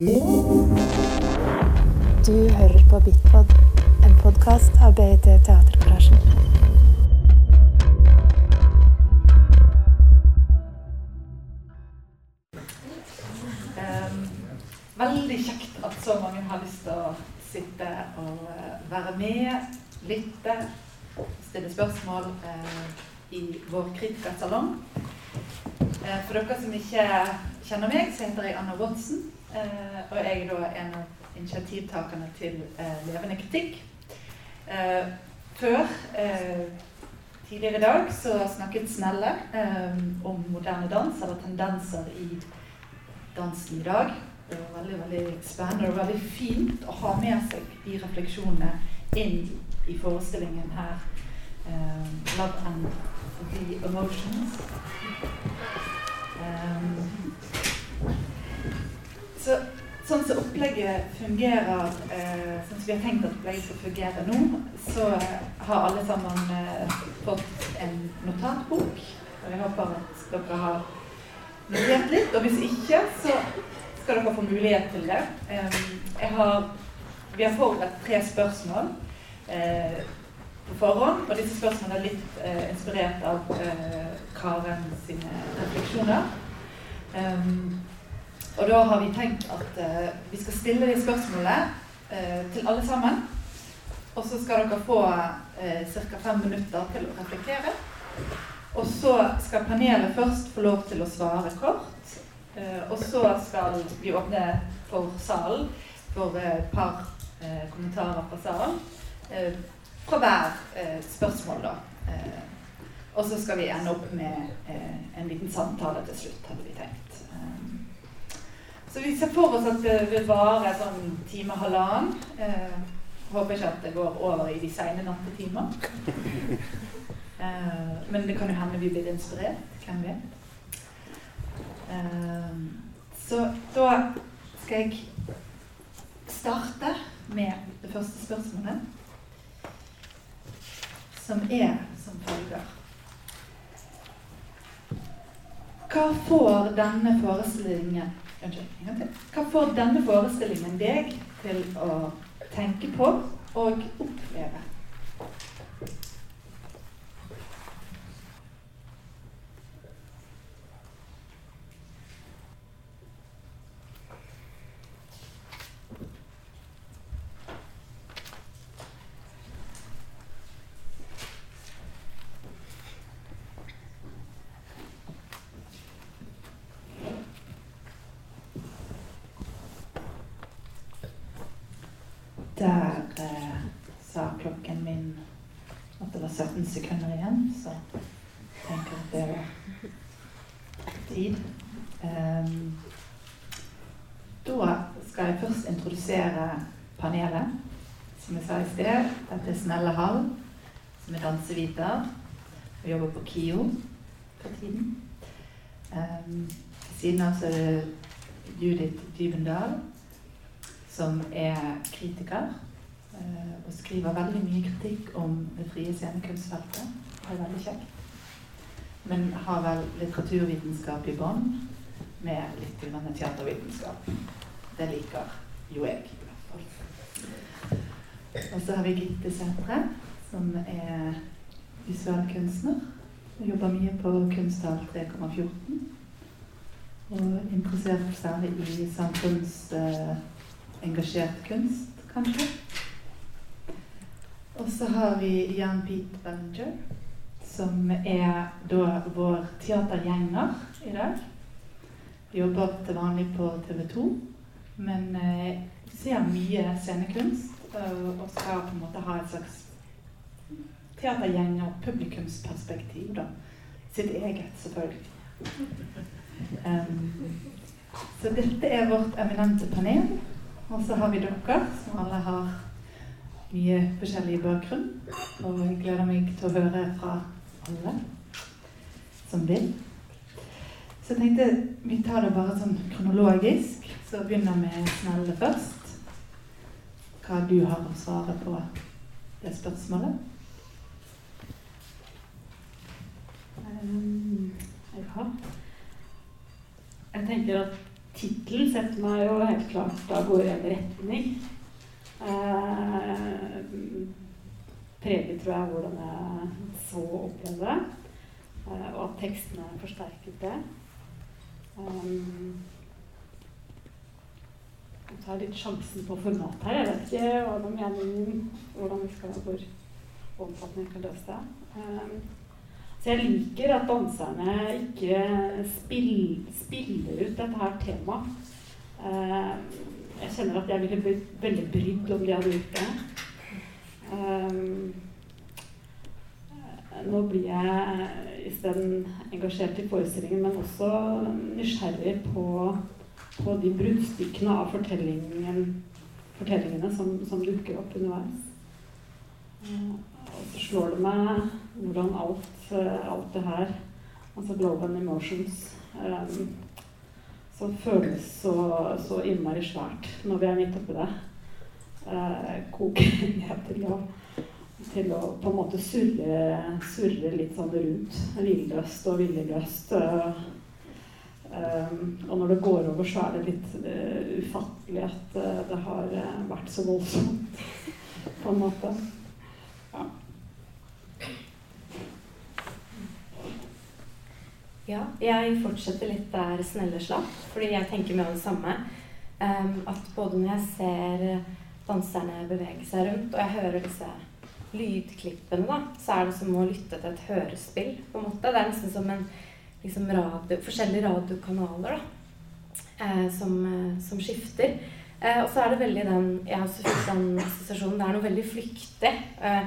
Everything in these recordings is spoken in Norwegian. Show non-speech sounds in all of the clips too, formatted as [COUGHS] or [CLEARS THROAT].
Du hører på Bitpod, en podkast av BIT Teatergarasjen. Ehm, veldig kjekt at så mange har lyst til å sitte og eh, være med, lytte, stille spørsmål eh, i vår kritikersalong. Eh, for dere som ikke kjenner meg, så heter jeg Anna Watson. Eh, og jeg er da en av initiativtakerne til eh, Levende kritikk. Eh, før eh, tidligere i dag så snakket Snelle eh, om moderne dans, eller tendenser i dansen i dag. Det var veldig veldig spennende og veldig fint å ha med seg de refleksjonene inn i forestillingen her. Um, 'Love and the Emotions'. Um, så, sånn som opplegget fungerer, eh, sånn som vi har tenkt at opplegget skal fungere nå, så har alle sammen eh, fått en notatbok. Og jeg håper at dere har notert litt. Og hvis ikke, så skal dere få mulighet til det. Eh, har, vi har forberedt tre spørsmål eh, på forhånd. Og disse spørsmålene er litt eh, inspirert av eh, Karen sine refleksjoner. Um, og da har vi tenkt at uh, vi skal stille de spørsmålene uh, til alle sammen. Og så skal dere få uh, ca. fem minutter til å reflektere. Og så skal panelet først få lov til å svare kort. Eh, og så skal vi åpne for salen for et par eh, kommentarer fra salen. Eh, fra hver eh, spørsmål, da. Eh, og så skal vi ende opp med eh, en liten samtale til slutt, hadde vi tenkt. Så vi ser for oss at det vil vare sånn time halvannen. Eh, håper ikke at det går over i de seine nattetimer. [LAUGHS] Eh, men det kan jo hende vi blir inspirert. Hvem vet? Eh, så da skal jeg starte med det første spørsmålet, som er som følger. Hva får denne forestillingen Hva får denne forestillingen deg til å tenke på og oppleve? Der eh, sa klokken min at det var 17 sekunder igjen, så tenker at det var tid. Um, da skal jeg først introdusere panelet. Som jeg sa i sted, dette er Snelle Hall, som er danseviter og jobber på KIO for tiden. Um, siden av så er det Judith Dybendal, som er kritiker eh, og skriver veldig mye kritikk om det frie scenekunstfeltet. Er veldig kjekt. Men har vel litteraturvitenskap i bånn, med litt teatervitenskap. Det liker jo jeg, i hvert fall. Og så har vi Gitte Sætre, som er visuell kunstner. Hun jobber mye på Kunsthall 3,14. Og interessert særlig i samfunnsengasjert Eh, kunst, kanskje. Og så har vi Jan Pete Bellinger, som er da vår teatergjenger i dag. Jobber til vanlig på TV 2, men eh, ser mye scenekunst. Og, og skal på en måte ha et slags teatergjenger-publikumsperspektiv, da. Sitt eget, selvfølgelig. Um, så dette er vårt eminente panel. Og så har vi dere, som alle har mye forskjellig bakgrunn. Og jeg gleder meg til å høre fra alle som vil. Så jeg tenkte vi tar det bare sånn kronologisk. Så begynner med Snelle først. Hva du har å svare på det spørsmålet. Um, jeg Jeg tenker at tittelen setter meg jo helt klart av gårde i en retning. Eh, preget, tror jeg, hvordan jeg så og opplevde det. Eh, og at tekstene forsterket det. Um, jeg tar litt sjansen på format her. Jeg vet ikke hva de mener, hvordan vi skal, hvor omfattende vi kan løse det. Um, så jeg liker at danserne ikke spill, spiller ut dette her temaet. Uh, jeg kjenner at jeg ville blitt veldig brydd om de hadde gjort det. Um, nå blir jeg isteden engasjert i forestillingen, men også nysgjerrig på, på de bruddstykkene av fortellingen, fortellingene som, som, dukker opp underveis. Uh, og så slår det meg hvordan alt, alt det her, altså global emotions, um, som føles så, så, innmari svært når vi er midt oppi det, uh, koke ned til å til å på en måte surre, surre litt sånn rundt. Hvilløst og viljeløst. Uh, um, og når det går over, så er det litt uh, ufattelig at uh, det har vært så voldsomt, [LAUGHS] på en måte. Ja. ja. jeg fortsetter litt der Snelle slapp, fordi jeg tenker mye av det samme. Um, at både når jeg ser danserne bevege seg rundt, og jeg hører disse lydklippene, da, så er det som å lytte til et hørespill. på en måte. Det er nesten som en liksom, radio, forskjellige radiokanaler da, eh, som, eh, som, skifter. Eh, og så er det veldig den Jeg har fikk den assosiasjonen. Det er noe veldig flyktig eh,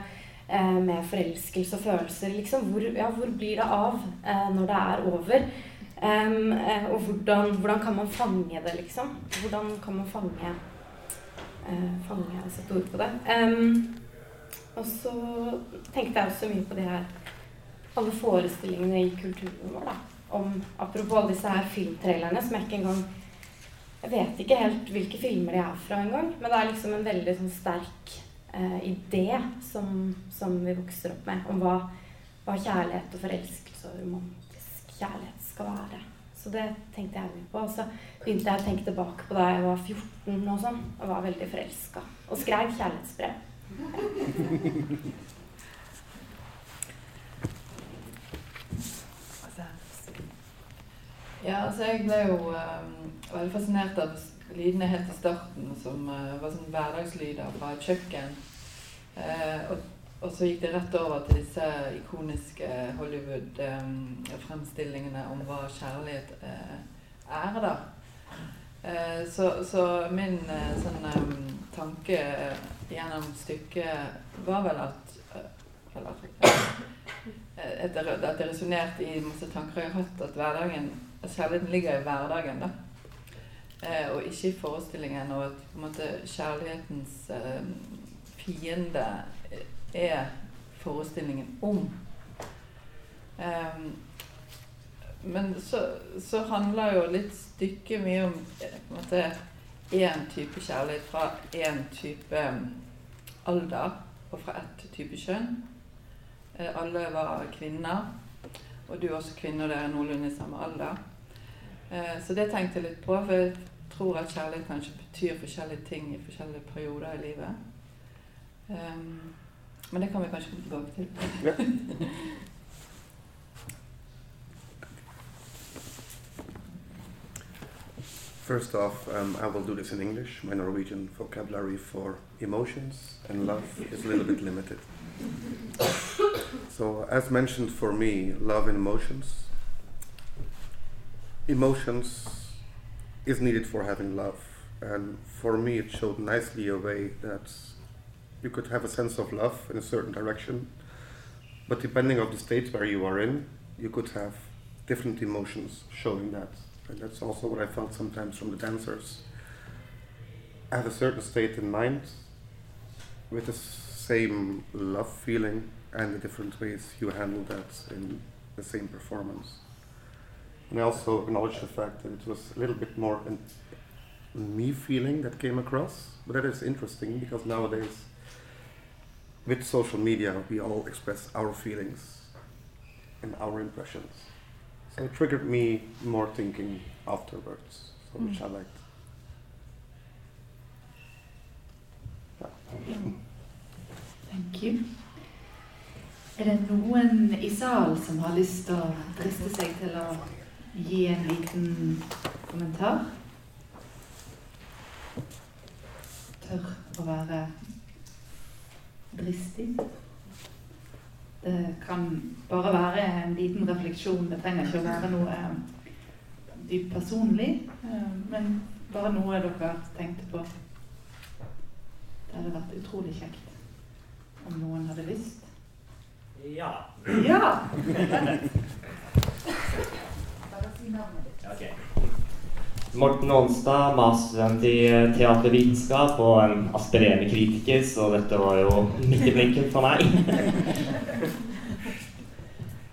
eh, med forelskelse og følelser. Liksom, hvor, ja, hvor blir det av eh, når det er over? Og hvordan, hvordan, kan man fange det, liksom? Hvordan kan man fange Fange, sette ord på det. Um, og så tenkte jeg også mye på de her alle forestillingene i kulturen vår. da, om, Apropos alle disse her filmtrailerne som jeg ikke engang Jeg vet ikke helt hvilke filmer de er fra engang, men det er liksom en veldig sånn sterk eh, idé som, som, vi vokser opp med, om hva, hva kjærlighet og forelskelse og romantisk kjærlighet skal være. Så det tenkte jeg mye på. Og så begynte jeg å tenke tilbake på da jeg var 14 og sånn, og var veldig forelska. Og skrev kjærlighetsbrev. Ja, altså jeg ble jo um, veldig fascinert av lydene helt i starten, som uh, var sånn hverdagslyder fra et kjøkken. Uh, og, og, så gikk det rett over til disse ikoniske Hollywood-fremstillingene um, om hva kjærlighet uh, er, da. Så, så, min sånn tanke gjennom stykket, var vel at eh, eller, at det resonnerte i masse tanker jeg har hatt, at hverdagen kjærligheten ligger i hverdagen. da. Eh, og ikke i forestillingen. Og at på en måte kjærlighetens eh, fiende er forestillingen om. Um, men så, så, handler jo litt stykket mye om eh, en én type kjærlighet fra én type um, alder og fra ett type kjønn. Eh, alle var kvinner, og du er også kvinne, og dere er noenlunde i samme alder. Eh, så det tenkte jeg litt på, for jeg tror at kjærlighet kanskje betyr forskjellige ting i forskjellige perioder i livet. Um, men det kan vi kanskje komme tilbake til. Ja. [LAUGHS] First off, um, I will do this in English. My Norwegian vocabulary for emotions and love is a little bit limited. So, as mentioned for me, love and emotions. Emotions is needed for having love. And for me, it showed nicely a way that you could have a sense of love in a certain direction, but depending on the state where you are in, you could have different emotions showing that and that's also what I felt sometimes from the dancers. I have a certain state in mind with the same love feeling and the different ways you handle that in the same performance. And I also acknowledge the fact that it was a little bit more an, me feeling that came across, but that is interesting because nowadays, with social media, we all express our feelings and our impressions. So it triggered me more thinking afterwards. so which I liked. Thank you. Er det noen i salen som har lyst til å driste seg til å gi en liten kommentar? Tør å være dristig? Det kan bare være en liten refleksjon. Det trenger ikke å være noe eh, dypt personlig, eh, men bare noe dere tenkte på. Det hadde vært utrolig kjekt om noen hadde lyst. Ja. Ja! [LAUGHS] Bare si navnet ditt. Morten Aanstad, masterstudent i teatervitenskap og en aspirerende kritiker, så dette var jo midt i blinken for meg. [LAUGHS]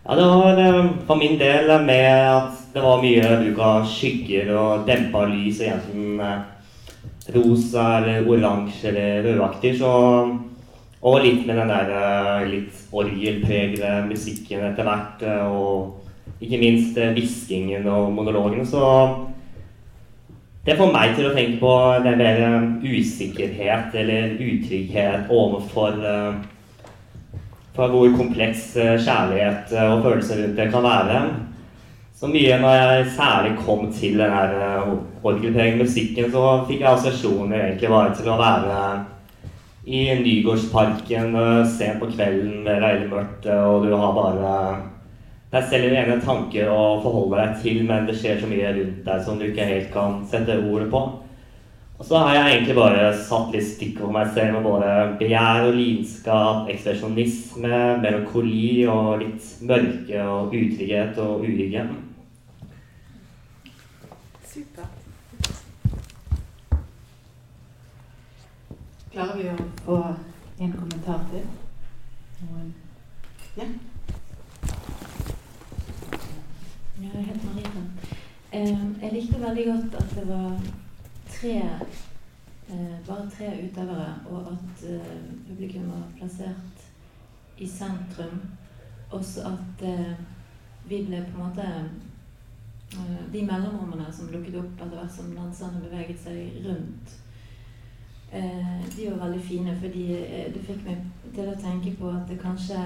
Ja, det var eh, for min del med at det var mye bruk av skygger og dempa lys, og enten eh, rosa eller oransje eller rødaktig, så Og litt med den der eh, litt orgelpregede musikken etter hvert, eh, og ikke minst eh, hviskingen og monologene, så det får meg til å tenke på den mer eh, usikkerhet eller utrygghet overfor eh, for hvor kompleks eh, kjærlighet og følelser rundt det kan være. Så mye når jeg særlig kom til den her eh, musikken, så fikk jeg assosiasjoner egentlig bare til å være i Nygårdsparken sent på kvelden med reilig mørkt, og du har bare deg selv i egne tanker å forholde deg til, men det skjer så mye rundt deg som du ikke helt kan sette ordet på. Og så har jeg egentlig bare satt litt stikk over meg selv med både begjær og lidenskap, ekspresjonisme, melankoli og litt mørke og utrygghet og uhygge. Supert. Klarer vi å få en kommentar til? Ja? Ja, jeg heter Marita. Jeg likte veldig godt at det var tre eh, bare tre utøvere, og at eh, publikum var plassert i sentrum. Også at eh, vi ble på en måte De mellomrommene som dukket opp etter hvert som danserne beveget seg rundt, de var veldig fine, fordi det fikk meg til å tenke på at det kanskje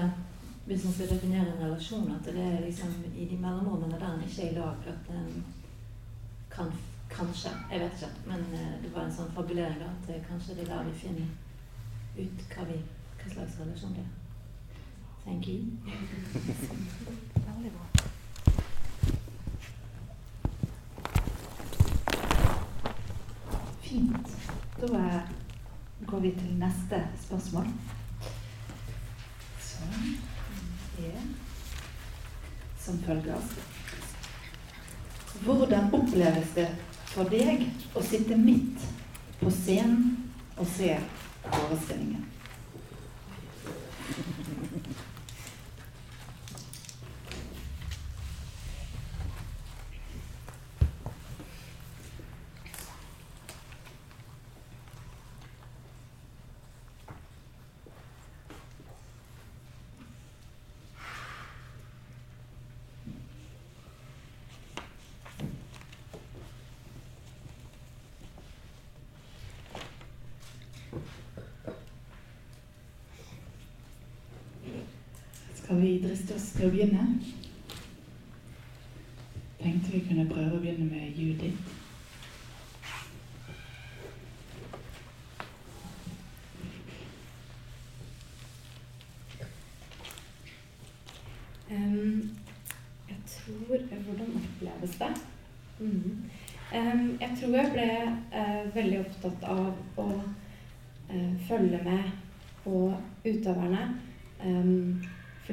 hvis man skal definere en relasjon, at det er liksom i de mellomrommene der en ikke er i lag, at en kan Kanskje. Jeg vet ikke. Men eh, det var en sånn fabulering at eh, kanskje det er der vi finner ut hva, vi, hva slags relasjon det er. Thank you. [LAUGHS] Fint. Da går vi til neste spørsmål. Som er som følger. Hvordan oppleves det for deg å sitte midt på scenen og se forestillingen? Skal vi driste oss til å begynne? Tenkte vi kunne prøve å begynne med Judith. Um, jeg tror Hvordan oppleves det? Mm. Um, jeg tror jeg ble uh, veldig opptatt av å uh, følge med på utøverne.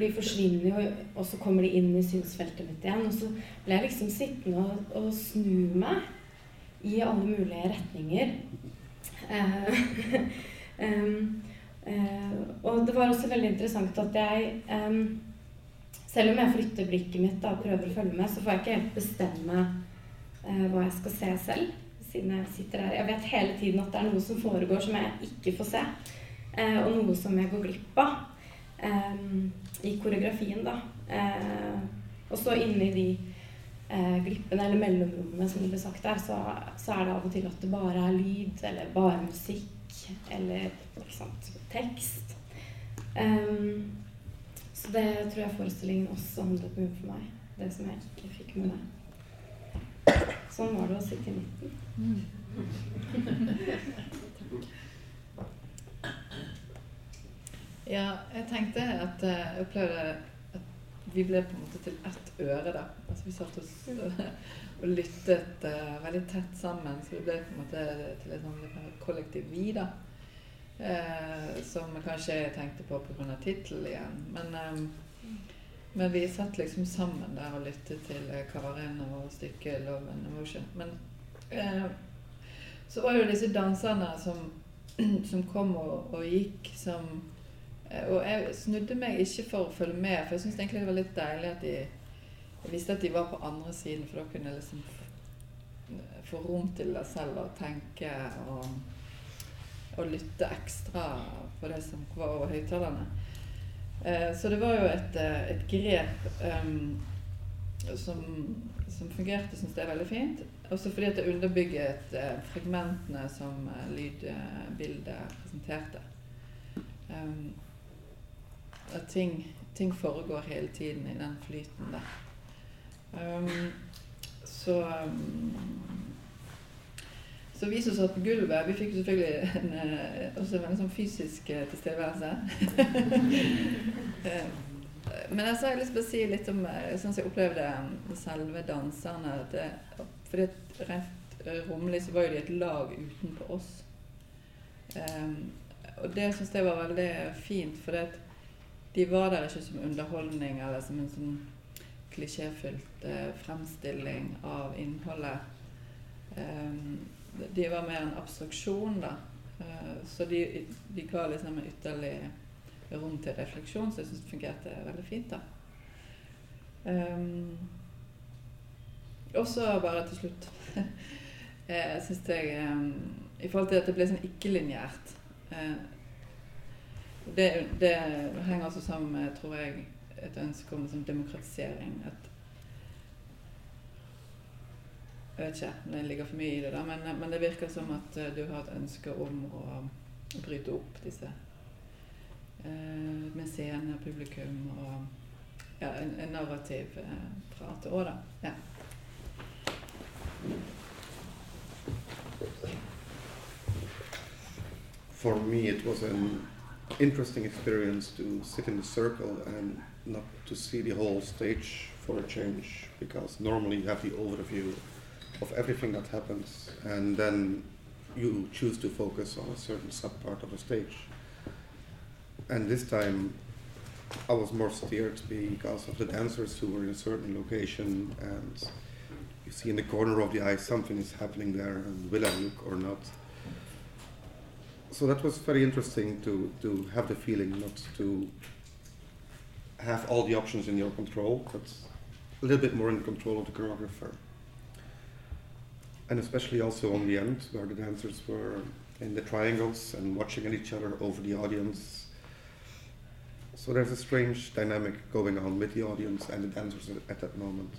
For de forsvinner jo, og så kommer de inn i synsfeltet mitt igjen. Og så ble jeg liksom sittende og, og snu meg i alle mulige retninger. [LAUGHS] Em, eh, og det var også veldig interessant at jeg um, selv om jeg flytter blikket mitt da, og prøver å følge med, så får jeg ikke helt bestemme uh, hva jeg skal se selv. Siden jeg sitter her. Jeg vet hele tiden at det er noe som foregår som jeg ikke får se. Og noe som jeg går glipp av i koreografien, da. Eh, og så inni de eh, glippene eller mellomrommene, som det ble sagt der, så, så er det av og til at det bare er lyd, eller bare musikk, eller sant, tekst. Um, så det tror jeg forestillingen også handlet mye for meg. Det som jeg ikke fikk med meg. Sånn var det å sitte i midten. [LAUGHS] Ja, jeg tenkte at eh, jeg opplevde at vi ble på en måte til ett øre, da. Altså vi satt oss [LAUGHS] og lyttet uh, veldig tett sammen, så vi ble på en måte til et sånn kollektiv vi, da. Uh, som jeg kanskje tenkte på pga. tittelen igjen. Men, um, men vi satt liksom sammen der og lyttet til Karin og stykket 'Love and Emotion'. Men uh, så var det jo disse danserne som, [CLEARS THROAT] som kom og, og gikk, som og jeg snudde meg ikke for å følge med, for jeg syns egentlig det var litt deilig at de Jeg visste at de var på andre siden, for da kunne jeg liksom få rom til deg selv og tenke og, og lytte ekstra på det som var over høyttalerne. Eh, så det var jo et, et grep um, som, som, fungerte, syns jeg, veldig fint. Også fordi at det underbygget eh, fragmentene som eh, lydbildet presenterte. Um, at ting, ting, foregår hele tiden i den flyten der. Um, så um, så vi som satt på gulvet, vi fikk selvfølgelig en, eh, også en sånn fysisk eh, tilstedeværelse. [LAUGHS] Eh, men jeg har lyst til å si litt om sånn som jeg opplevde selve danserne. Det, fordi rent rommelig så var jo de et lag utenpå oss. Um, og det syns jeg var veldig fint, for det, de var der ikke som underholdning eller som en sånn klisjéfylt eh, fremstilling av innholdet. Um, de var mer en abstraksjon, da. Uh, så de, de, ga liksom en ytterlig rom til refleksjon, så jeg syns det fungerte veldig fint. da. Um, også bare til slutt [LAUGHS] Jeg syns jeg um, I forhold til at det ble sånn ikke-linjært det, det, henger også sammen med, tror jeg, et ønske om liksom, demokratisering. At Jeg vet ikke om det ligger for mye i det, da, men, men, det virker som at uh, du har et ønske om å, bryte opp disse uh, med scene, publikum og ja, en, en narrativ uh, prat òg, da. Ja. For me, it was an interesting experience to sit in the circle and not to see the whole stage for a change because normally you have the overview of everything that happens and then you choose to focus on a certain subpart of the stage. And this time I was more steered because of the dancers who were in a certain location and you see in the corner of the eye something is happening there and will I look or not? So that was very interesting to, to have the feeling not to have all the options in your control, but a little bit more in the control of the choreographer. And especially also on the end, where the dancers were in the triangles and watching at each other over the audience. So there's a strange dynamic going on with the audience and the dancers at that moment.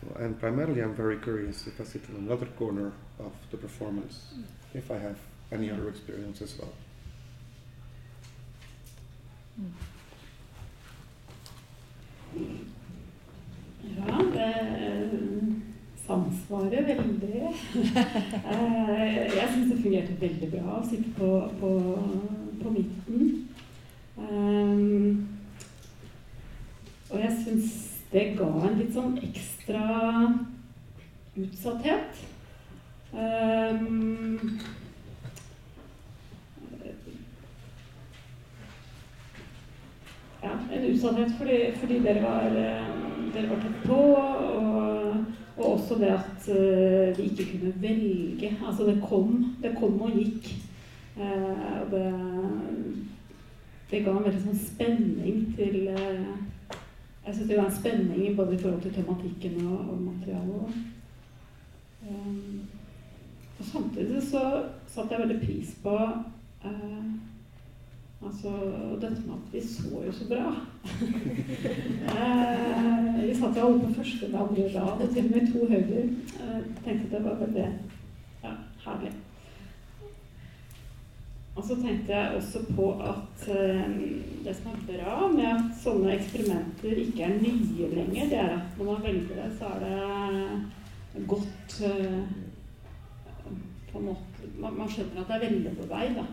So, and primarily, I'm very curious if I sit in another corner of the performance, if I have any other experience as well. Ja, det samsvarer veldig. [LAUGHS] Eh, jeg syns det fungerte veldig bra å sitte på, på, på midten. Um, og jeg syns det ga en litt sånn ekstra utsatthet. Um, ja, en usannhet fordi, fordi dere, var, eh, dere var tett på. Og, og, også det at uh, vi ikke kunne velge. Altså det kom, det kom og gikk. Uh, og det, det ga en veldig sånn spenning til Jeg syns det var en spenning både i forhold til tematikken og, og materialet. Og samtidig så satte jeg veldig pris på Altså dette med at vi så jo så bra. [LAUGHS] eh, vi satt jo alle på første eller andre rad, og til og med to høyder. Eh, tenkte at det var veldig ja, herlig. Og så tenkte jeg også på at eh, det som er bra med at sånne eksperimenter ikke er nye lenger, det er at når man velger det, så er det godt eh, på en måte, man, man skjønner at det er veldig på vei. da.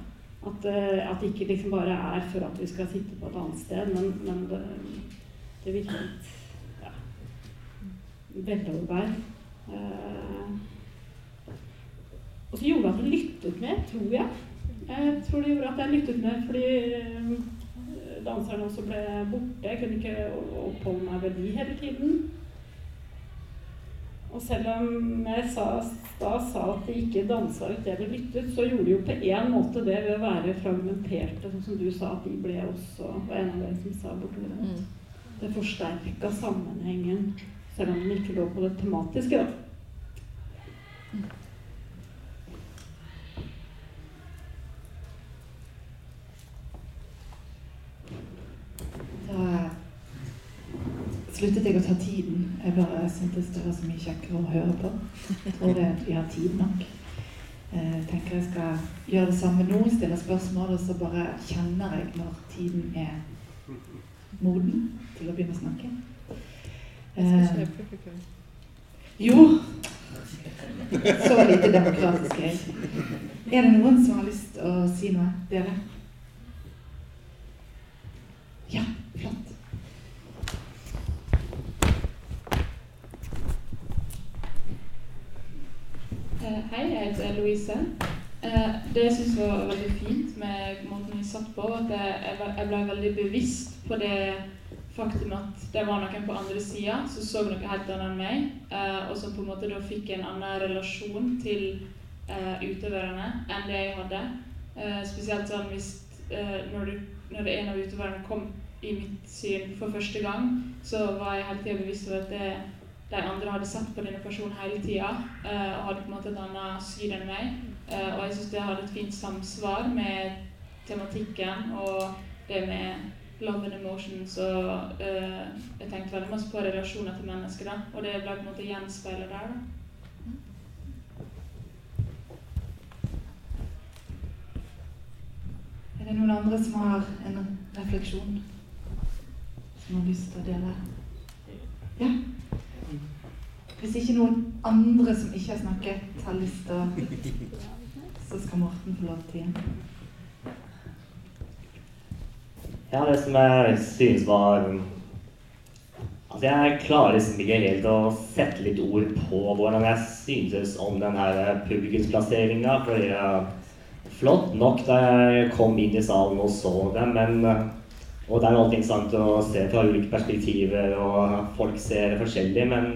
At, eh, at det ikke liksom bare er for at vi skal sitte på et annet sted, men, men det, det virker litt ja, veloverveid. Eh, og så gjorde det at jeg lyttet mer, tror jeg. Jeg tror det gjorde at jeg lyttet mer fordi eh, danserne også ble borte. Jeg kunne ikke oppholde meg ved de hele tiden. Og selv om jeg sa, da sa at de ikke dansa ut det vi lyttet, så gjorde de jo på én måte det ved å være fragmenterte, sånn som du sa at de ble også, var en av dere som sa bortover det. Mm. Det forsterka sammenhengen, selv om den ikke lå på det tematiske, da. Da sluttet jeg å ta tiden. Jeg bare syntes det var så mye kjekkere å høre på. Jeg tror det vi har tid nok. Jeg eh, tenker jeg skal gjøre det samme nå, stille spørsmål, og så bare kjenner jeg når tiden er moden til å begynne å snakke. Eh, jo Så lite demokratisk er jeg. Er det noen som har lyst til å si noe? Dere? Ja, flott. Hei, jeg heter Louise. Eh, det jeg syns var veldig fint med måten vi satt på, at jeg ble veldig bevisst på det faktum at det var noen på andre sida som så noe helt annet enn meg, eh, og som på en måte da fikk en annen relasjon til utøverne enn det jeg hadde. Spesielt sånn hvis når, når en av utøverne kom i mitt syn for første gang, så var jeg hele tida bevisst over at det de andre hadde sett på denne personen hele tida uh, og hadde på en måte et annet syn enn meg. Uh, og jeg syns det hadde et fint samsvar med tematikken og det med love and emotions. Og uh, jeg tenkte veldig masse på relasjoner til mennesker, da, og det ble på en måte gjenspeilet der. da. Er det noen andre som har en refleksjon? Som har lyst til å dele? Ja? Hvis ikke noen andre som ikke har snakket, har lyst til å Så skal Morten få lov til igjen. Ja, det som jeg synes var Altså, jeg klarer liksom ikke helt å sette litt ord på hvordan jeg syntes om den her publikumsplasseringa. For det er flott nok da jeg kom inn i salen og så det, men Og det er alltid interessant å se fra ulike perspektiver, og folk ser forskjellig, men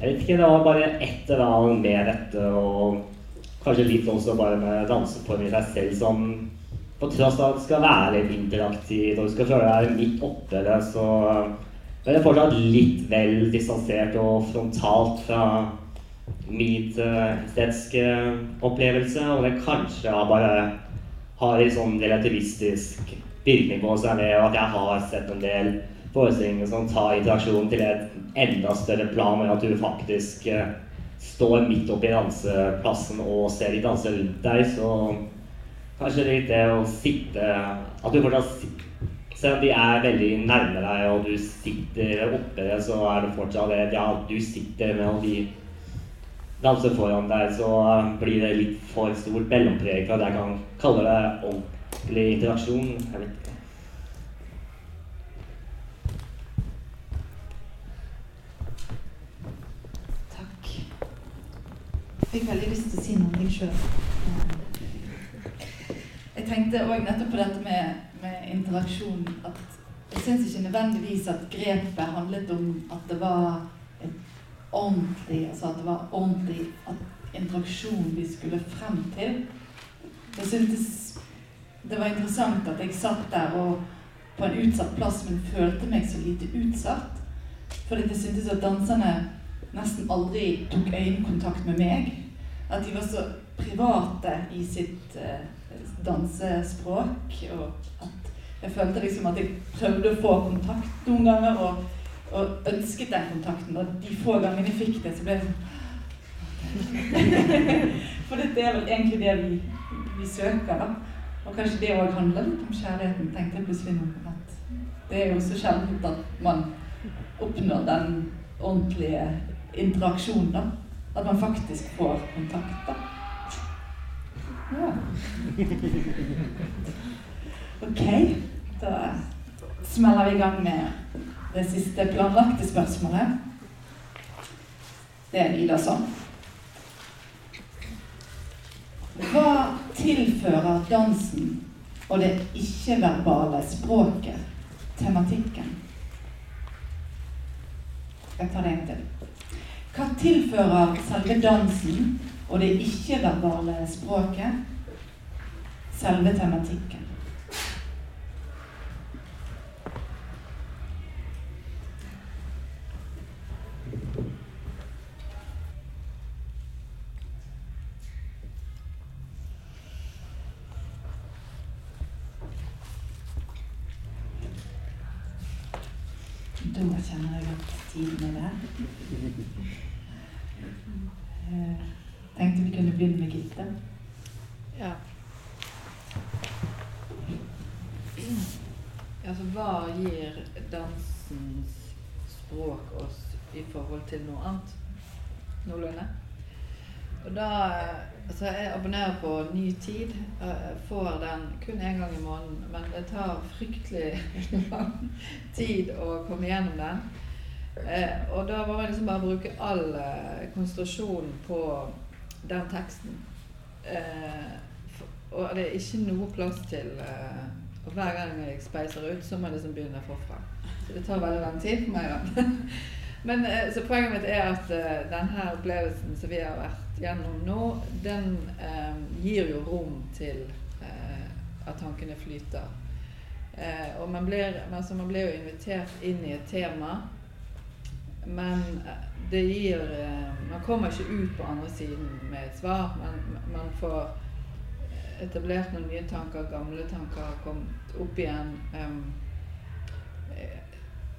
jeg vet ikke, det var bare et eller annet med dette, og kanskje litt også bare med danseform i seg selv som På tross av at det skal være litt interaktivt, og du skal føle deg midt oppi det, så er det fortsatt litt vel distansert og frontalt fra min estetiske opplevelse, og det kanskje bare har en sånn relativistisk virkning på seg med at jeg har sett en del forestillinger som tar interaksjonen til et enda større plan, med at du faktisk eh, står midt oppi danseplassen og ser de danse rundt deg, så kanskje det er litt det å sitte At du fortsatt Selv om de er veldig nærme deg, og du sitter oppe så er det fortsatt det Ja, du sitter med, og de danser foran deg, så blir det litt for stort mellompreg for at jeg kan kalle det ordentlig interaksjon. Jeg vet ikke. Fikk veldig lyst til å si noe sjøl. Jeg tenkte òg nettopp på dette med, med interaksjon. At jeg syns ikke nødvendigvis at grepet handlet om at det var ordentlig Altså at det var ordentlig at interaksjon vi skulle frem til. Jeg syntes det var interessant at jeg satt der og på en utsatt plass, men følte meg så lite utsatt. Fordi jeg syntes at danserne nesten aldri tok øyekontakt med meg. At de var så private i sitt uh, dansespråk. Og at jeg følte liksom at jeg prøvde å få kontakt noen ganger, og, og ønsket den kontakten. Og de få gangene jeg fikk det, så ble jeg sånn For dette er vel egentlig det vi, vi søker, da. Og kanskje det òg handler litt om kjærligheten, tenkte jeg plutselig nå. At det er jo så sjeldent at man oppnår den ordentlige interaksjonen, da. At man faktisk får kontakt, da. Ja. [LAUGHS] Ok, da smeller vi i gang med det siste planlagte spørsmålet. Det er Ida sånn. Hva tilfører dansen og det ikke-verbale språket tematikken? Jeg tar det en til. Hva tilfører selve dansen og det ikke-verbale språket selve tematikken? Da kjenner jeg at tiden er der. Eh, tenkte vi kunne begynne med Gitte. Ja. Altså, hva gir dansens språk oss i forhold til noe annet? Noenlunde? Og da Altså, jeg abonnerer på Ny Tid. Jeg får den kun én gang i måneden. Men det tar fryktelig [LAUGHS] lang tid å komme gjennom den. Eh, og da må jeg liksom bare bruke all eh, konsentrasjon på den teksten. Eh, og det er ikke noe plass til eh, Og hver gang jeg speiser ut, så må jeg liksom begynne forfra. Så det tar veldig lang tid for meg, da. [LAUGHS] Men eh, så poenget mitt er at eh, denne opplevelsen som vi har vært gjennom nå, den eh, gir jo rom til eh, at tankene flyter. Eh, og man blir, altså man blir jo invitert inn i et tema, men eh, det gir Man kommer ikke ut på andre siden med et svar. Man, man får etablert noen nye tanker, gamle tanker har kommet opp igjen.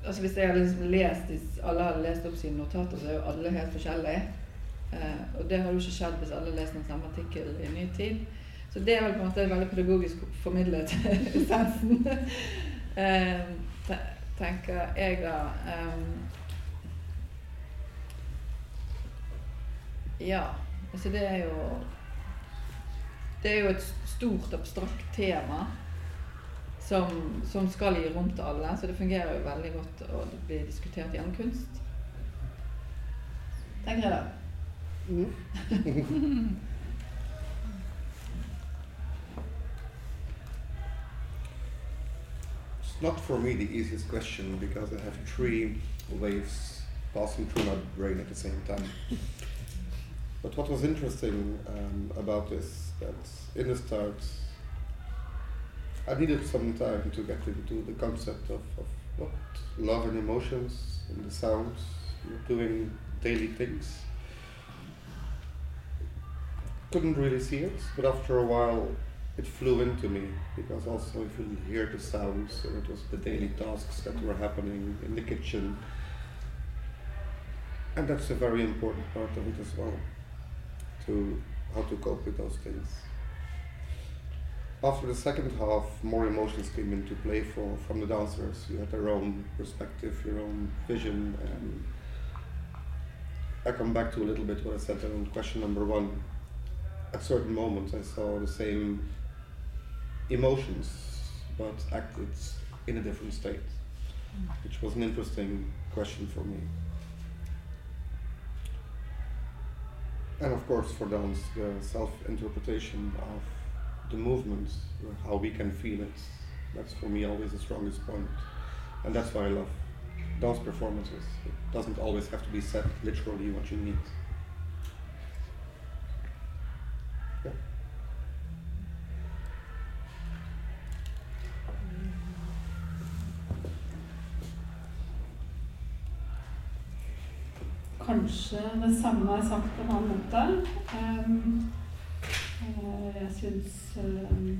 Altså Hvis jeg hadde liksom lest, alle hadde lest opp sine notater, så er jo alle helt forskjellige. Eh, og det har jo ikke skjedd hvis alle leser den samme artikkel i ny tid. Så det er vel på en måte veldig pedagogisk formidlet [LAUGHS] essensen, eh, tenker jeg da. Um, ja, altså det er jo Det er jo et stort, abstrakt tema som, som, skal gi rom til alle. Så det fungerer jo veldig godt å bli diskutert gjennom kunst. Tenker jeg da. Mm. [LAUGHS] it's not for me the easiest question because I have three waves passing through my brain at the same time. [LAUGHS] but what was interesting um, about this that in the start I needed some time to get into the concept of, of what love and emotions and the sounds, doing daily things. Couldn't really see it, but after a while it flew into me because also if you hear the sounds and it was the daily tasks that were happening in the kitchen. And that's a very important part of it as well, to how to cope with those things after the second half, more emotions came into play for from the dancers. You had their own perspective, your own vision, and I come back to a little bit what I said on question number one. At certain moments, I saw the same emotions, but acted in a different state, which was an interesting question for me. And of course, for dance, the self-interpretation of the movements, how we can feel it. That's for me always the strongest point. And that's why I love dance performances. It doesn't always have to be said literally what you need. Yeah. Kanskje det samme sagt på en annen måte. Um, jeg syns eh,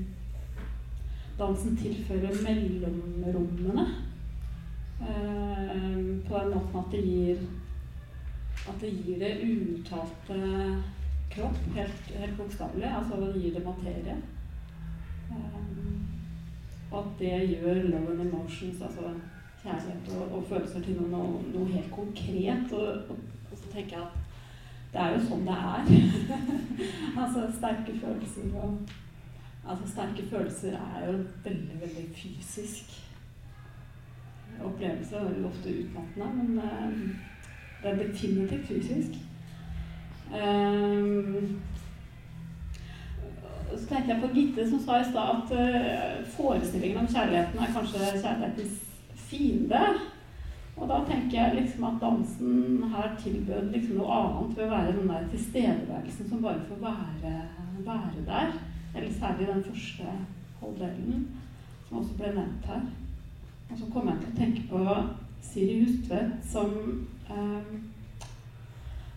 dansen tilfører mellomrommene. Eh, på den måten at det gir at det gir det uuttalte kropp, helt, helt bokstavelig. Altså det gir det materie. Og at det gjør love and emotions, altså kjærlighet og, og følelser, til noe, noe helt konkret. Og, og, så tenker jeg at det er jo sånn det er. [LAUGHS] altså sterke følelser og Altså sterke følelser er jo veldig, veldig fysisk opplevelse. Det er ofte utmattende, men uh, det er definitivt fysisk. Um, så tenkte jeg på Gitte som sa i stad at uh, forestillingen om kjærligheten er kanskje kjærlighetens fiende. Og da tenker jeg liksom at dansen her tilbød liksom noe annet ved å være den der tilstedeværelsen som bare får være, være der. Eller særlig den første halvdelen, som også ble nevnt her. Og så kommer jeg til å tenke på Siri Hustvedt som eh,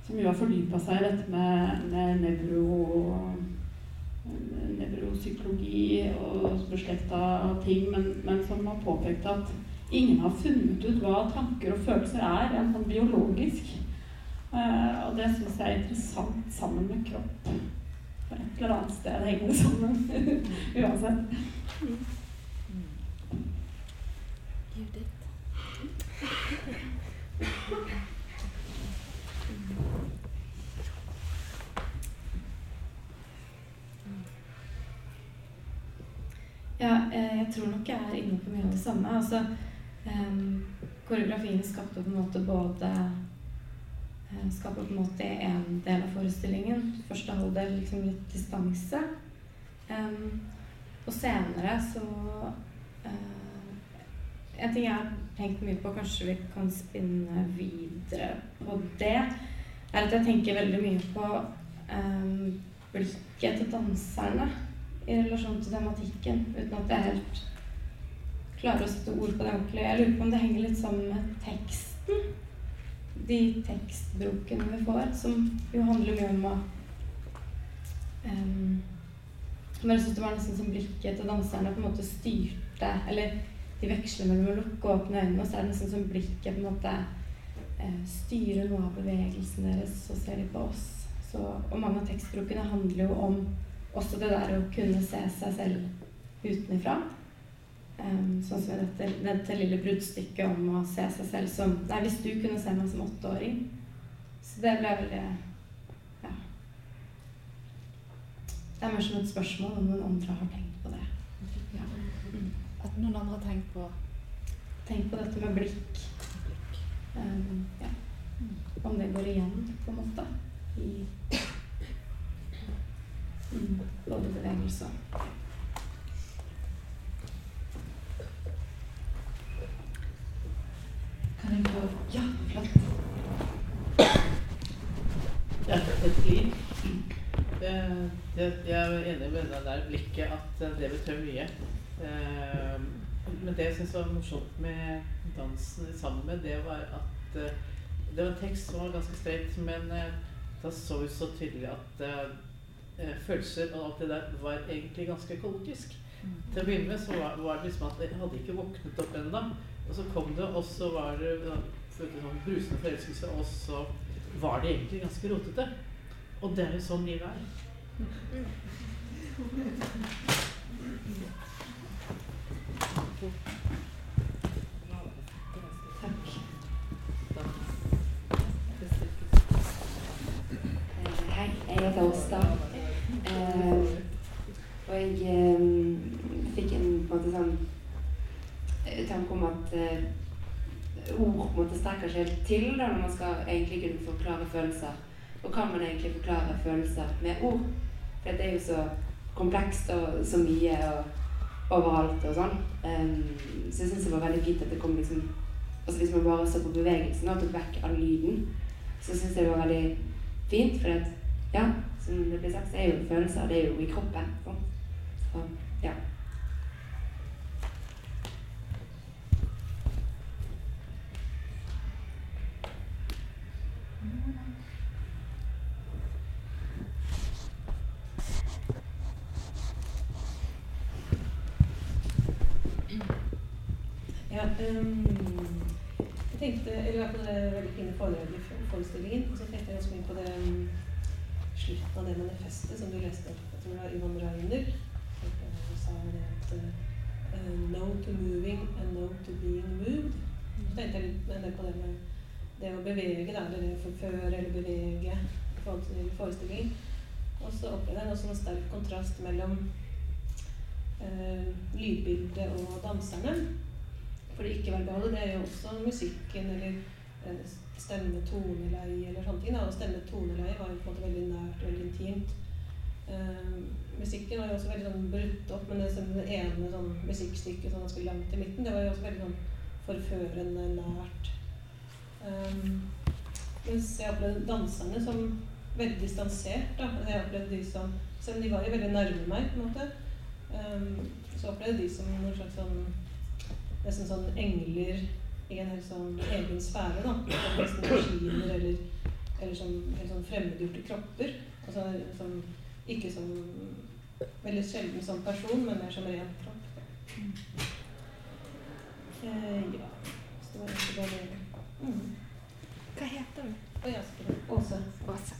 som jo har fordypa seg i dette med, med nevro, nevropsykologi og beslekta ting, men, men, som har påpekt at ingen har funnet ut hva tanker og følelser er, enn sånn biologisk. Uh, og det syns jeg er interessant sammen med kropp. For et eller annet sted henger det sammen [LAUGHS] uansett. Ja, eh, jeg tror nok jeg er inne på mye av det samme. Altså, um, koreografien skapte på en måte både uh, Skaper på en måte en del av forestillingen. Første halvdel liksom litt distanse. Um, og senere så uh, En ting jeg har tenkt mye på, kanskje vi kan spinne videre på det, er at jeg tenker veldig mye på um, blikket til danserne i relasjon til tematikken, uten at det er helt klarer å sette ord på det ordentlig. Jeg lurer på om det henger litt sammen med teksten. De tekstbrukene vi får, som jo handler mye om å um, jeg syns det var nesten som blikket til danserne på en måte styrte Eller de veksler mellom å lukke og åpne øynene, og så er det nesten som blikket på en måte uh, styrer noe av bevegelsen deres, så ser de på oss. Så, og mange av tekstbrukene handler jo om også det der å kunne se seg selv utenfra. Um, sånn som dette, dette, lille bruddstykket om å se seg selv som Nei, hvis du kunne se meg som åtteåring. Så det ble veldig Ja. Det er mer som et spørsmål om noen andre har tenkt på det. Ja. Mm. At noen andre har tenkt på Tenk på dette med blikk. Um, ja. Om det går igjen, på en måte, i [COUGHS] Mm. Både bevegelser. Kan jeg få Ja, flott. Ja, et liv. Jeg er enig med det der blikket at det betyr mye. Eh, men det jeg syns var morsomt med dansen sammen med, det var at eh, det var en tekst som var ganske streit, men eh, da så vi så tydelig at eh, følelser og alt det der var egentlig ganske kaotisk. Mm. Til å begynne med så var, var, det liksom at jeg hadde ikke våknet opp ennå. Og så kom det, og så var det sånn brusende forelskelse, og så var det egentlig ganske rotete. Og det er jo sånn livet er. Hei, jeg heter Åsta. Uh, og jeg um, fikk en, på en måte sånn tanke om at uh, ord på en måte strekker seg helt til da, når man skal egentlig kunne forklare følelser. Og kan man egentlig forklare følelser med ord? For det er jo så komplekst og så mye og overalt og sånn. Um, så jeg syns det var veldig fint at det kom liksom Altså hvis man bare så på bevegelsen og tok vekk all lyden, så syns jeg det var veldig fint. For at, ja, som det blir sagt, så er jo følelser det er jo i kroppen. Så, bevege, da, eller forføre eller bevege i forhold til forestilling. Og så opplevde jeg en sterk kontrast mellom eh, lydbildet og danserne. For det ikke-verbale det er jo også musikken eller eh, stemme, toneleie eller sånne ting. Da. Og stemme, toneleie var jo på en måte veldig nært og veldig intimt. Eh, musikken var jo også veldig sånn brutt opp, men det, som det ene sånn, musikkstykket sånn ganske langt i midten, det var jo også veldig sånn forførende nært. Um, mens jeg opplevde danserne som veldig distansert. da, Jeg opplevde de som, Selv om de var jo veldig nærme meg, på en måte, um, så opplevde de som noen slags sånn Nesten sånn engler i en helt sånn egen sfære. da, Nesten maskiner eller, eller sånn, helt sånn fremmedgjorte kropper. altså som, Ikke som Veldig sjelden som person, men mer som ren kropp. Eh, ja. Så det var egentlig bare det. Mm. Hva heter du? Selvfølgelig. Åse. Åse.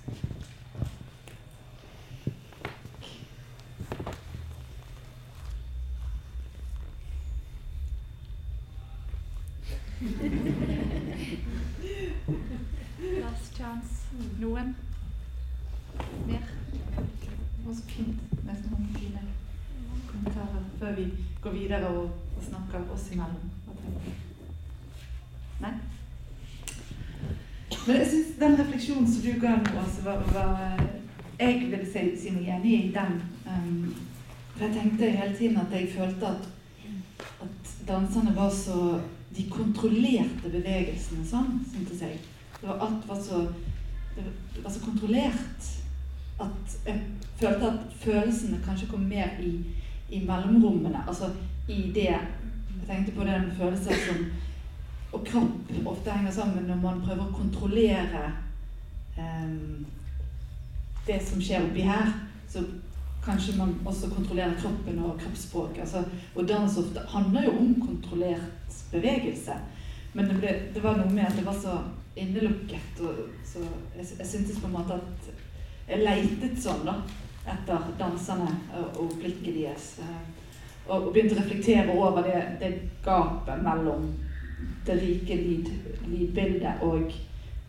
Last chance. Noen? Mer? Det var så fint med så mange fine kommentarer før vi går videre og, og snakker oss imellom. Hva tenker du? Nei? Men jeg syns den refleksjonen som du ga nå, også var, var Jeg ville si, si meg enig i den. Um, for jeg tenkte hele tiden at jeg følte at, at danserne var så De kontrollerte bevegelsene sånn, syntes jeg. Det var, alt var så, det var så kontrollert at jeg følte at følelsene kanskje kom mer i, i mellomrommene. Altså i det Jeg tenkte på den følelsen som og kropp ofte henger sammen når man prøver å kontrollere um, det som skjer oppi her. Så kanskje man også kontrollerer kroppen og kroppsspråket. Altså, og dans ofte handler jo om kontrollert bevegelse. Men det, ble, det var noe med at det var så innelukket. Og, så jeg, jeg syntes på en måte at jeg leitet sånn da, etter danserne og, og blikket deres. Og, og, begynte å reflektere over det, det gapet mellom det rike lyd, lydbildet og,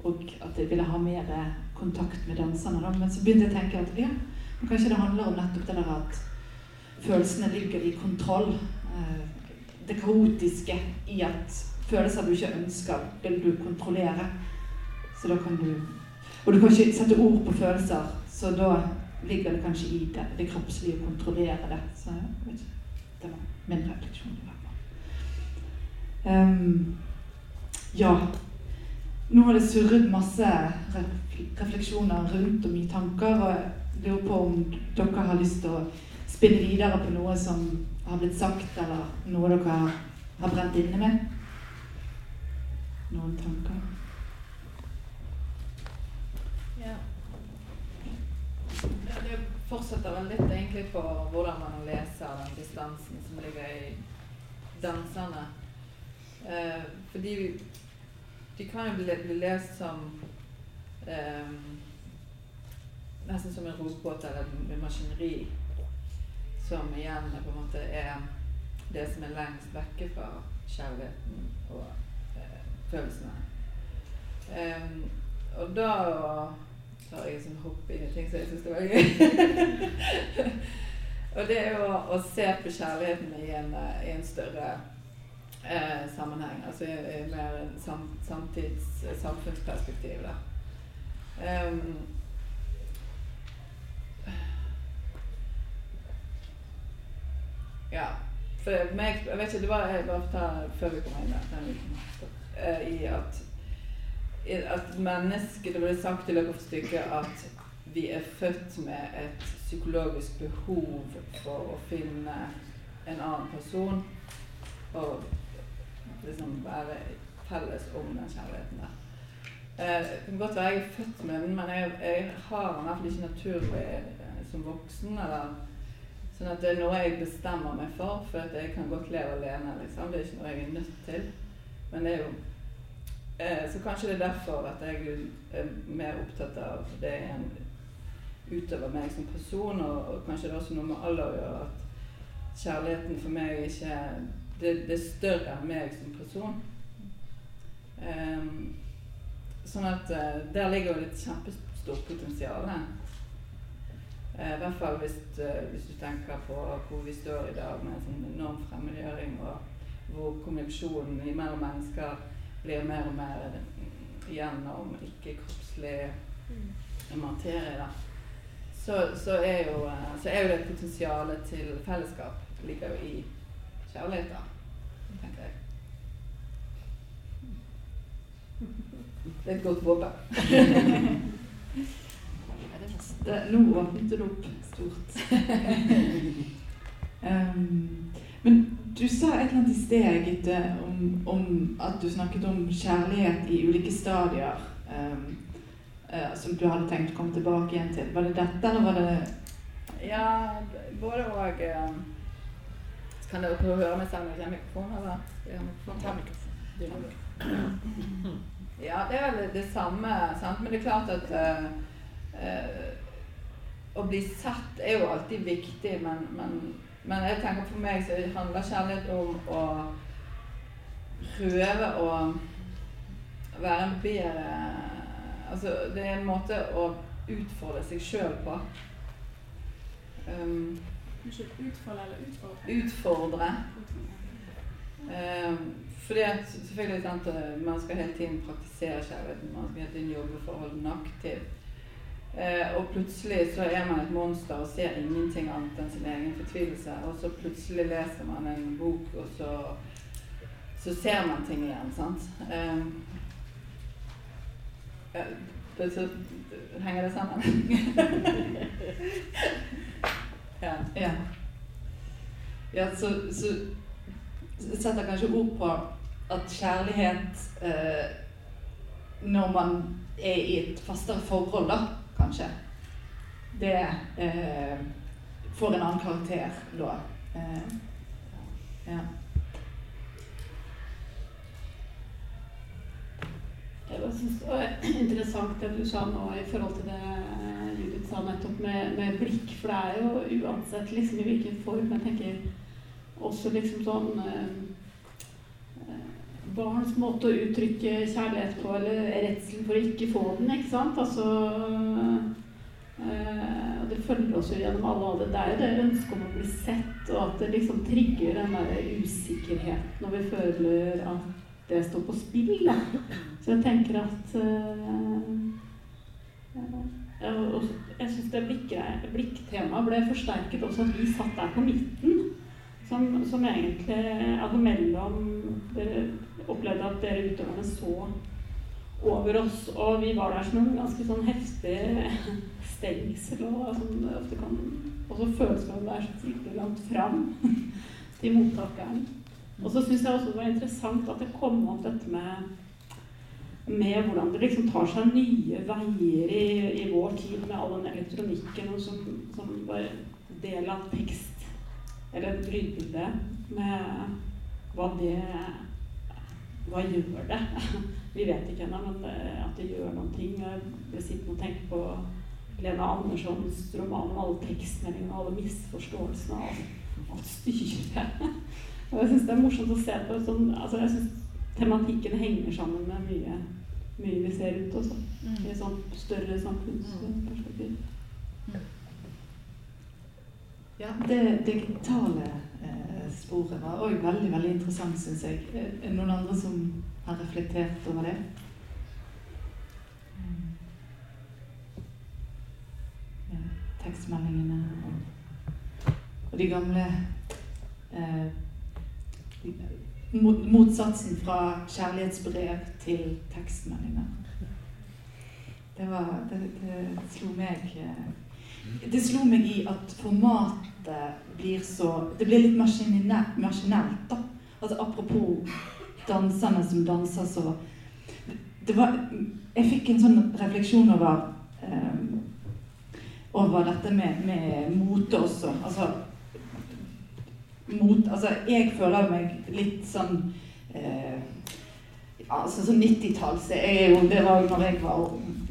og, at jeg ville ha mer kontakt med danserne. Da. Men så begynte jeg å tenke at ja, kanskje det handler om nettopp det der at følelsene ligger i kontroll. Eh, det kaotiske i at følelser du ikke ønsker, vil du kontrollere. Så da kan du Og du kan ikke sette ord på følelser, så da ligger det kanskje i det, det kroppslige å kontrollere det. Så jeg vet ikke. Det var min refleksjon. Um, ja. Nå har det surret masse refleksjoner rundt og mye tanker. Og jeg lurer på om dere har lyst til å spinne videre på noe som har blitt sagt, eller noe dere har brent inne med. Noen tanker? Ja. Det fortsetter vel litt egentlig på hvordan man leser den distansen som ligger i danserne. Eh, fordi de kan jo bli, bli lest som eh, Nesten som en robåt eller en maskineri. Som igjen på en måte er det som er lengst vekke fra kjærligheten og eh, følelsene. Um, og da tar jeg sånn hopp inn i ting som jeg syns var gøy. [LAUGHS] og det er jo å, å se på kjærligheten i en, i en større eh, sammenheng. Altså i, mer sam, samtids samfunnsperspektiv. Da. Um, ja. For meg, jeg vet ikke, det var jeg bare ta før vi kommer inn der, uh, i at at mennesket Det ble sagt i løpet av stykket at vi er født med et psykologisk behov for å finne en annen person. Og liksom være felles om den kjærligheten der. Eh, det kan godt være jeg er født med den, men jeg, jeg har den i hvert fall ikke naturlig eh, som voksen eller Sånn at det er noe jeg bestemmer meg for, for at jeg kan godt leve alene. liksom. Det er ikke noe jeg er nødt til. Men det er jo eh, Så kanskje det er derfor at jeg er mer opptatt av det en utover meg som person, og, og kanskje det er også noe med alder å gjøre. At kjærligheten for meg ikke Det, det større enn meg som person. Um, sånn at uh, der ligger jo et kjempestort potensial. Uh, I hvert fall hvis, uh, hvis, du tenker på hvor vi står i dag med en sånn enorm fremmedgjøring, og hvor kommunikasjonen mellom mennesker blir mer og mer gjennom ikke-kroppslig materie. da så, så, er jo, så, er jo, det potensialet til fellesskap ligger jo i kjærlighet, da, tenker jeg. Det er et godt våpen. Nå åpnet det opp stort. um, [LAUGHS] men du sa et eller annet i sted om, om, at du snakket om kjærlighet i ulike stadier. Um, uh, som du hadde tenkt å komme tilbake igjen til. Var det dette, eller var det Ja, både og. Uh, kan dere høre meg selv med jeg mikrofon, eller? Ja, mikrofon. [CLEARS THROAT] Ja, det er vel det samme, sant? men det er klart at uh, å bli satt er jo alltid viktig, men, men, men, jeg tenker for meg så handler kjærlighet om å prøve å være en bedre Altså, det er en måte å utfordre seg sjøl på. Um, utfordre eller utfordre? Utfordre. Um, fordi at selvfølgelig sant, Man skal hele tiden praktisere kjærligheten. Man skal hele tiden jobbe for å holde den aktiv. Uh, og plutselig så er man et monster og ser ingenting annet enn sin egen fortvilelse. Og så plutselig leser man en bok, og så, så ser man ting igjen. sant? Det, så, henger det sammen? [LAUGHS] ja. ja. så, så setter kanskje ord på at kjærlighet eh, Når man er i et fastere forhold, da, kanskje Det eh, får en annen karakter da. Eh, ja. Jeg syns det var [CLEARS THROAT] interessant det du sa nå i forhold til det Judith sa nettopp med, med, blikk. For det er jo uansett liksom i hvilken form. Jeg tenker også liksom sånn eh, Barns måte å uttrykke kjærlighet på, eller redselen for å ikke få den, ikke sant. Altså eh, Det følger oss jo gjennom alle alder. Det er jo det ønsket om å bli sett, og at det liksom trigger den der usikkerheten når vi føler at det står på spill. Da. Så jeg tenker at uh, Jeg syns det blikktemaet ble forsterket også at vi satt der på midten. Som, som egentlig Altså mellom Dere opplevde at dere utøverne så over oss, og vi var der som en ganske sånn heftig stengsel. Og, som ofte kan også føles som å være så fryktelig langt fram til mottakeren. Og så syns jeg også det var interessant at det kom opp dette med, med hvordan det liksom tar seg nye veier i, i vår tid med all den elektronikken og som, som var del av tekst eller et lydbilde med hva det Hva gjør det? [LAUGHS] Vi vet ikke ennå, men at det gjør noen ting. Jeg ble sittende og tenke på Lena Anderssons roman om alle tekstmeldingene og alle misforståelsene av alt styret. [LAUGHS] Og jeg syns det er morsomt å se på sånn altså Jeg syns tematikken henger sammen med mye, mye vi ser rundt oss. Mm. I et sånt større samfunnsperspektiv. Mm. Ja, det digitale eh, sporet var òg veldig veldig interessant, syns jeg. Er det noen andre som har reflektert over det? Mm. Ja, tekstmeldingene og, og de gamle eh, motsatsen fra kjærlighetsbrev til tekstmeldinger. Det, var, det, det, slo meg eh, Det slo meg i at formatet blir så Det blir litt maskinelt, da. Altså apropos danserne som danser så det var, Jeg fikk en sånn refleksjon over um, over dette med, med mote også. Altså mot Altså, jeg føler meg litt sånn eh, ja, altså sånn 90-talls Det var jo når jeg var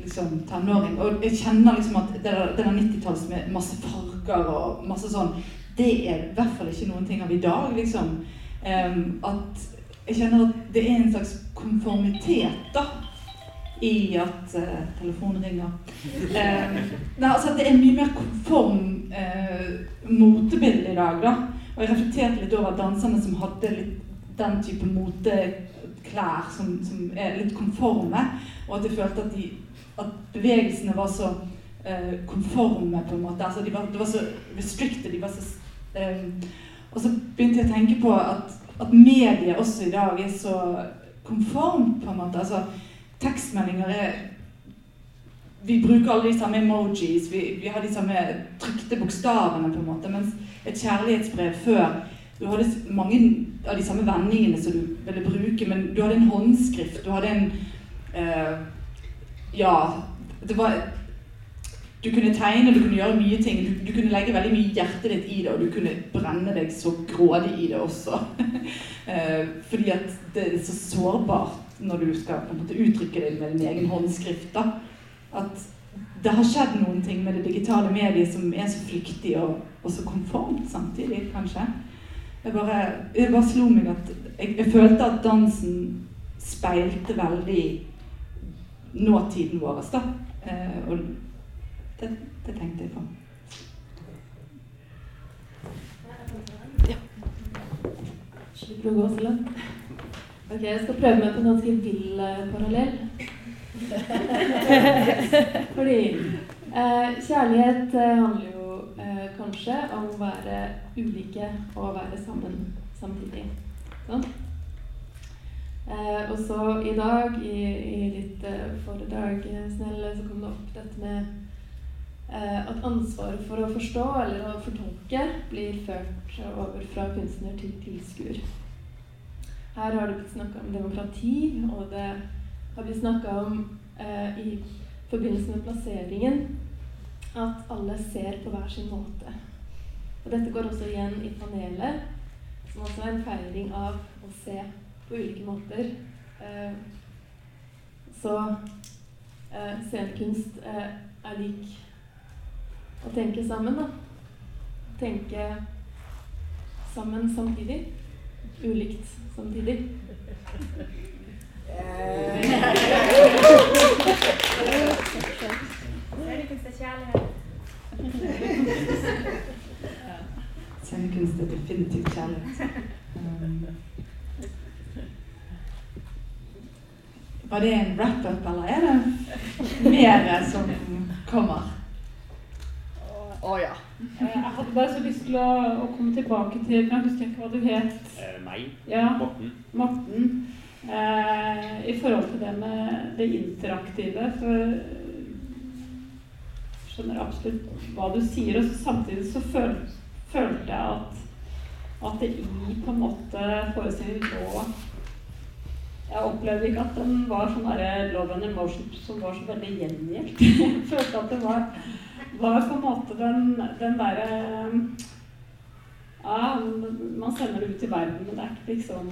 liksom tenåring. Og jeg kjenner liksom at der 90-talls med masse farger og masse sånn Det er i hvert fall ikke noen ting av i dag, liksom. Um, at jeg kjenner at det er en slags konformitet da i at uh, telefonen ringer. Um, nei, altså at det er mye mer konform uh, motebilde i dag. da. Og jeg reflekterte litt over danserne som hadde litt den type moteklær som, som er litt konforme. Og at jeg følte at, de, at bevegelsene var så uh, konforme, på en måte. Altså de var, det var så restricted. de var så um, Og så begynte jeg å tenke på at, at mediet også i dag er så konformt, på en måte. altså tekstmeldinger er Vi bruker alle de samme emojis, vi, vi har de samme trykte bokstavene, på en måte. Mens et kjærlighetsbrev før Du hadde mange av de samme vendingene som du ville bruke, men du hadde en håndskrift, du hadde en uh, Ja, det var du kunne tegne, du kunne gjøre mye ting. Du, du, kunne legge veldig mye hjertet ditt i det, og du kunne brenne deg så grådig i det også. uh, [LAUGHS] fordi at det er så sårbart når du skal måte uttrykke det med din egen håndskrift. da, At det har skjedd noen ting med det digitale mediet som er så flyktig og, og så konformt samtidig, kanskje. Jeg bare, jeg bare slo meg at jeg, jeg, følte at dansen speilte veldig nåtiden vår. da, eh, og det, det tenkte jeg på. Ja. Ok, jeg skal prøve meg på en ganske vill uh, parallell. [LAUGHS] Fordi eh, kjærlighet uh, handler jo kanskje om å være ulike og være sammen samtidig. Sånn? og så i dag, i, i ditt foredrag, Snelle, så kom det opp dette med at ansvaret for å forstå eller å fortolke blir ført over fra kunstner til tilskuer. Her har det blitt snakka om demokrati, og det har blitt snakka om eh, i forbindelse med plasseringen at alle ser på hver sin måte. Og dette går også igjen i panelet, som også er en feiring av å se på ulike måter. Eh, så eh, scenekunst eh, er lik å tenke sammen, da. Tenke sammen samtidig. Ulikt samtidig. Scenekunst er definitivt kjærlighet. Um, var det en wrap-up, eller er det mer som kommer? Å oh, ja. Eh, jeg hadde bare så lyst til å, å komme tilbake til Jeg husker ikke hva du het. Eh, meg. Ja, Morten. Morten. Eh, I forhold til det med det interaktive. For jeg skjønner absolutt hva du sier. Og samtidig så føl, følte jeg at, at det i på en måte forestillingen lå jeg opplevde ikke at den var sånn love and emotion som var så veldig gjengjeldt. [LAUGHS] Jeg følte at det var var på en måte den, den derre Ja, man sender det ut i verden, men det er ikke liksom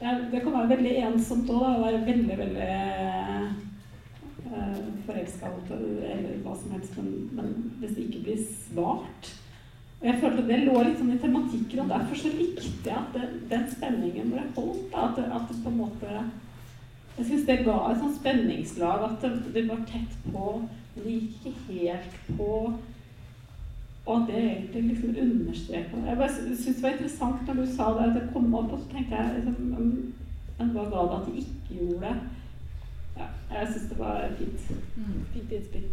det, det kan være veldig ensomt òg, å være veldig, veldig uh, forelska eller hva som helst, men, men, hvis det ikke blir svart Og jeg følte det lå litt sånn i tematikken, og derfor så likte jeg at det, den spenningen ble holdt. At det, at det på en måte Jeg syns det ga et sånt spenningslag, at det, det var tett på men det gikk ikke helt på Og det egentlig liksom understreka Jeg bare syntes det var interessant når du sa det, at det kom opp, og så tenkte jeg liksom Men hva ga det at de ikke gjorde det? Ja, jeg syns det var fint. Mm. Fint innspill.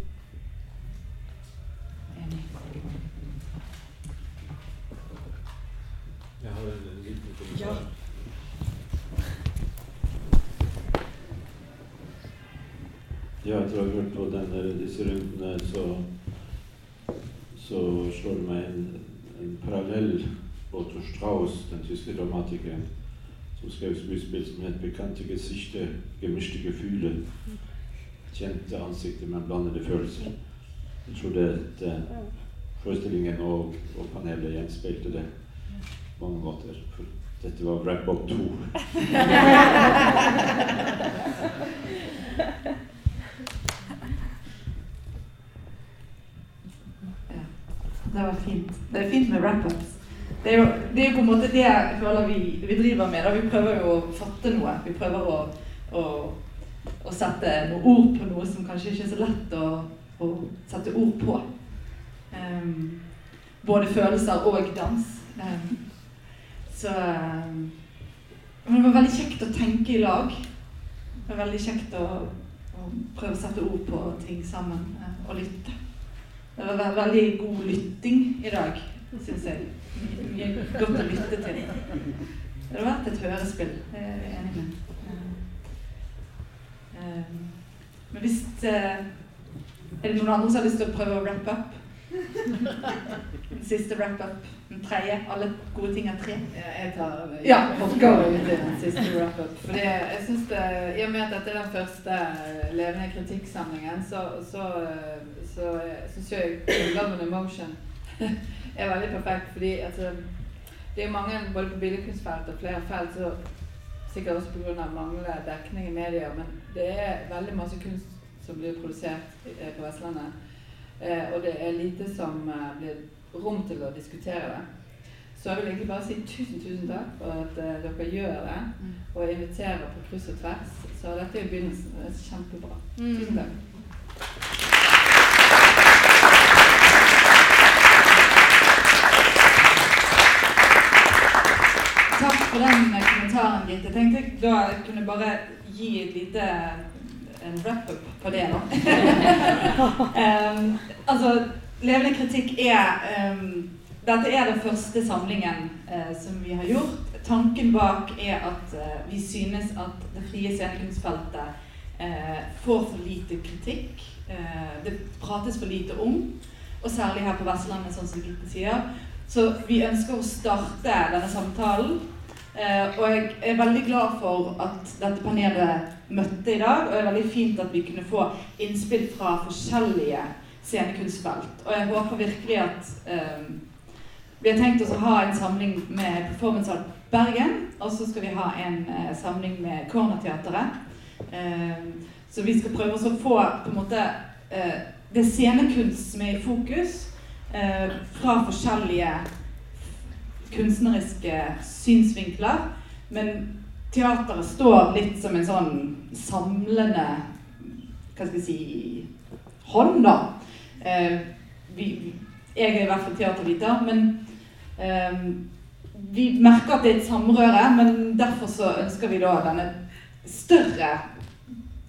Jeg har en liten kommentar. Ja. Ja, etter å ha hørt på denne, disse rundene, så, så slår det meg en, en parallell Otto Strauss, den tyske dramatikeren, som skrev skuespill som het «Bekante gesikter, gemischte gefühle'. Kjente ansikter, men blandede følelser. Jeg tror det, det eh, forestillingen og, og panelet gjenspeilte det på mange måter. For dette var wrap-up [LAUGHS] 2. [LAUGHS] wrap-ups. Det, er jo- det er jo på en måte det jeg føler vi, vi driver med. Da. Vi prøver jo å fatte noe. Vi prøver å, å, å sette noe ord på noe som kanskje ikke er så lett å, å sette ord på. Um, både følelser og dans. Um, så um, Men det var veldig kjekt å tenke i lag. Det var veldig kjekt å, å prøve å sette ord på ting sammen uh, og lytte. Det var veldig god lytting i dag, syns jeg. Mye godt å lytte til. Det har vært et hørespill, det er jeg enig med. Eh, Men hvis eh, Er det noen andre som har lyst til å prøve å wrap up? Den siste wrap up. Den tredje. Alle gode ting er tre. Ja, jeg tar Ja, gå den siste wrap-up. Fordi jeg synes det, I og med at dette er den første levende kritikksamlingen, så, så, eh, så syns jeg Love and Emotion er veldig perfekt. Fordi altså, det er mange både på billedkunstfelt og flere felt så sikkert også pga. manglende dekning i media, men det er veldig masse kunst som blir produsert eh, på Vestlandet. Eh, og det er lite som eh, blir rom til å diskutere det. Så jeg vil egentlig bare si tusen, tusen takk for at dere gjør det, og inviterer på kryss og tvers. Så dette er begynnelsen. Det er kjempebra. Mm. Tusen takk. Takk for den kommentaren, Gitte. Jeg tenkte jeg da jeg kunne bare gi et lite en wrap-up på det. da. [LAUGHS] um, altså, Levende kritikk er um, Dette er den første samlingen uh, som vi har gjort. Tanken bak er at uh, vi synes at det frie scenekunstfeltet uh, får for lite kritikk. Eh, det prates for lite om. Og særlig her på Vestlandet, sånn som Gitte sier. Så vi ønsker å starte denne samtalen. Eh, og jeg er veldig glad for at dette panelet møtte i dag. Og det er veldig fint at vi kunne få innspill fra forskjellige scenekunstfelt. Og jeg håper virkelig at eh, Vi har tenkt oss å ha en samling med Performance Art Bergen. Og så skal vi ha en eh, samling med Cornerteatret. Så vi skal prøve oss å få på en måte Det scenekunst som er i fokus fra forskjellige kunstneriske synsvinkler. Men teateret står litt som en sånn samlende Hva skal jeg si hånd, da. Eh, vi, jeg er i hvert fall teaterviter, men eh, vi merker at det er et samrøre. Men derfor så ønsker vi da denne større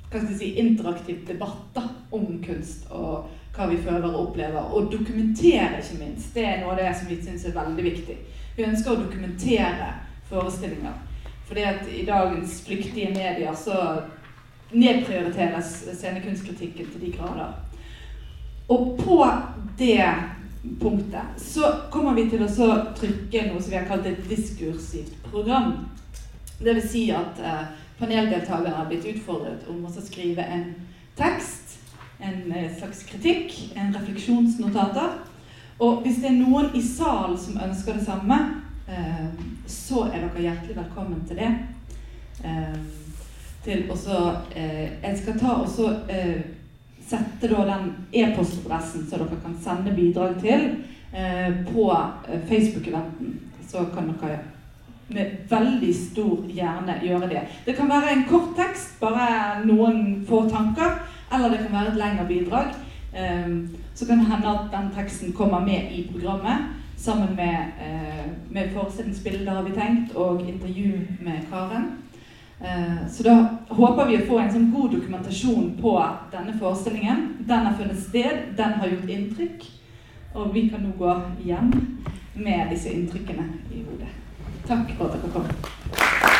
hva skal jeg si, interaktiv debatt da, om kunst og hva vi føler og opplever. Og dokumentere, ikke minst. Det er noe av det som vi syns er veldig viktig. Vi ønsker å dokumentere forestillinger. Fordi at i dagens flyktige medier så nedprioriteres scenekunstkritikken til de grader. Og på det punktet så kommer vi til å trykke noe som vi har kalt et diskursivt program. Det vil si at eh, paneldeltakerne har blitt utfordret om å skrive en tekst, en eh, slags kritikk, en refleksjonsnotater. Og hvis det er noen i salen som ønsker det samme, eh, så er dere hjertelig velkommen til det. Eh, til også, eh, jeg skal ta også sette den e-postadressen som dere kan sende bidrag til på Facebook-eventen. Så kan dere med veldig stor gjerne gjøre det. Det kan være en kort tekst, bare noen få tanker, eller det kan være et lengre bidrag. Så kan det hende at den teksten kommer med i programmet sammen med, eh, med forestillingsbilder, har vi tenkt, og intervju med Karen. Eh, Så da håper vi å få en sånn god dokumentasjon på denne forestillingen. Den har funnet sted, den har gjort inntrykk, og vi kan nå gå hjem med disse inntrykkene i hodet. Takk for at dere kom.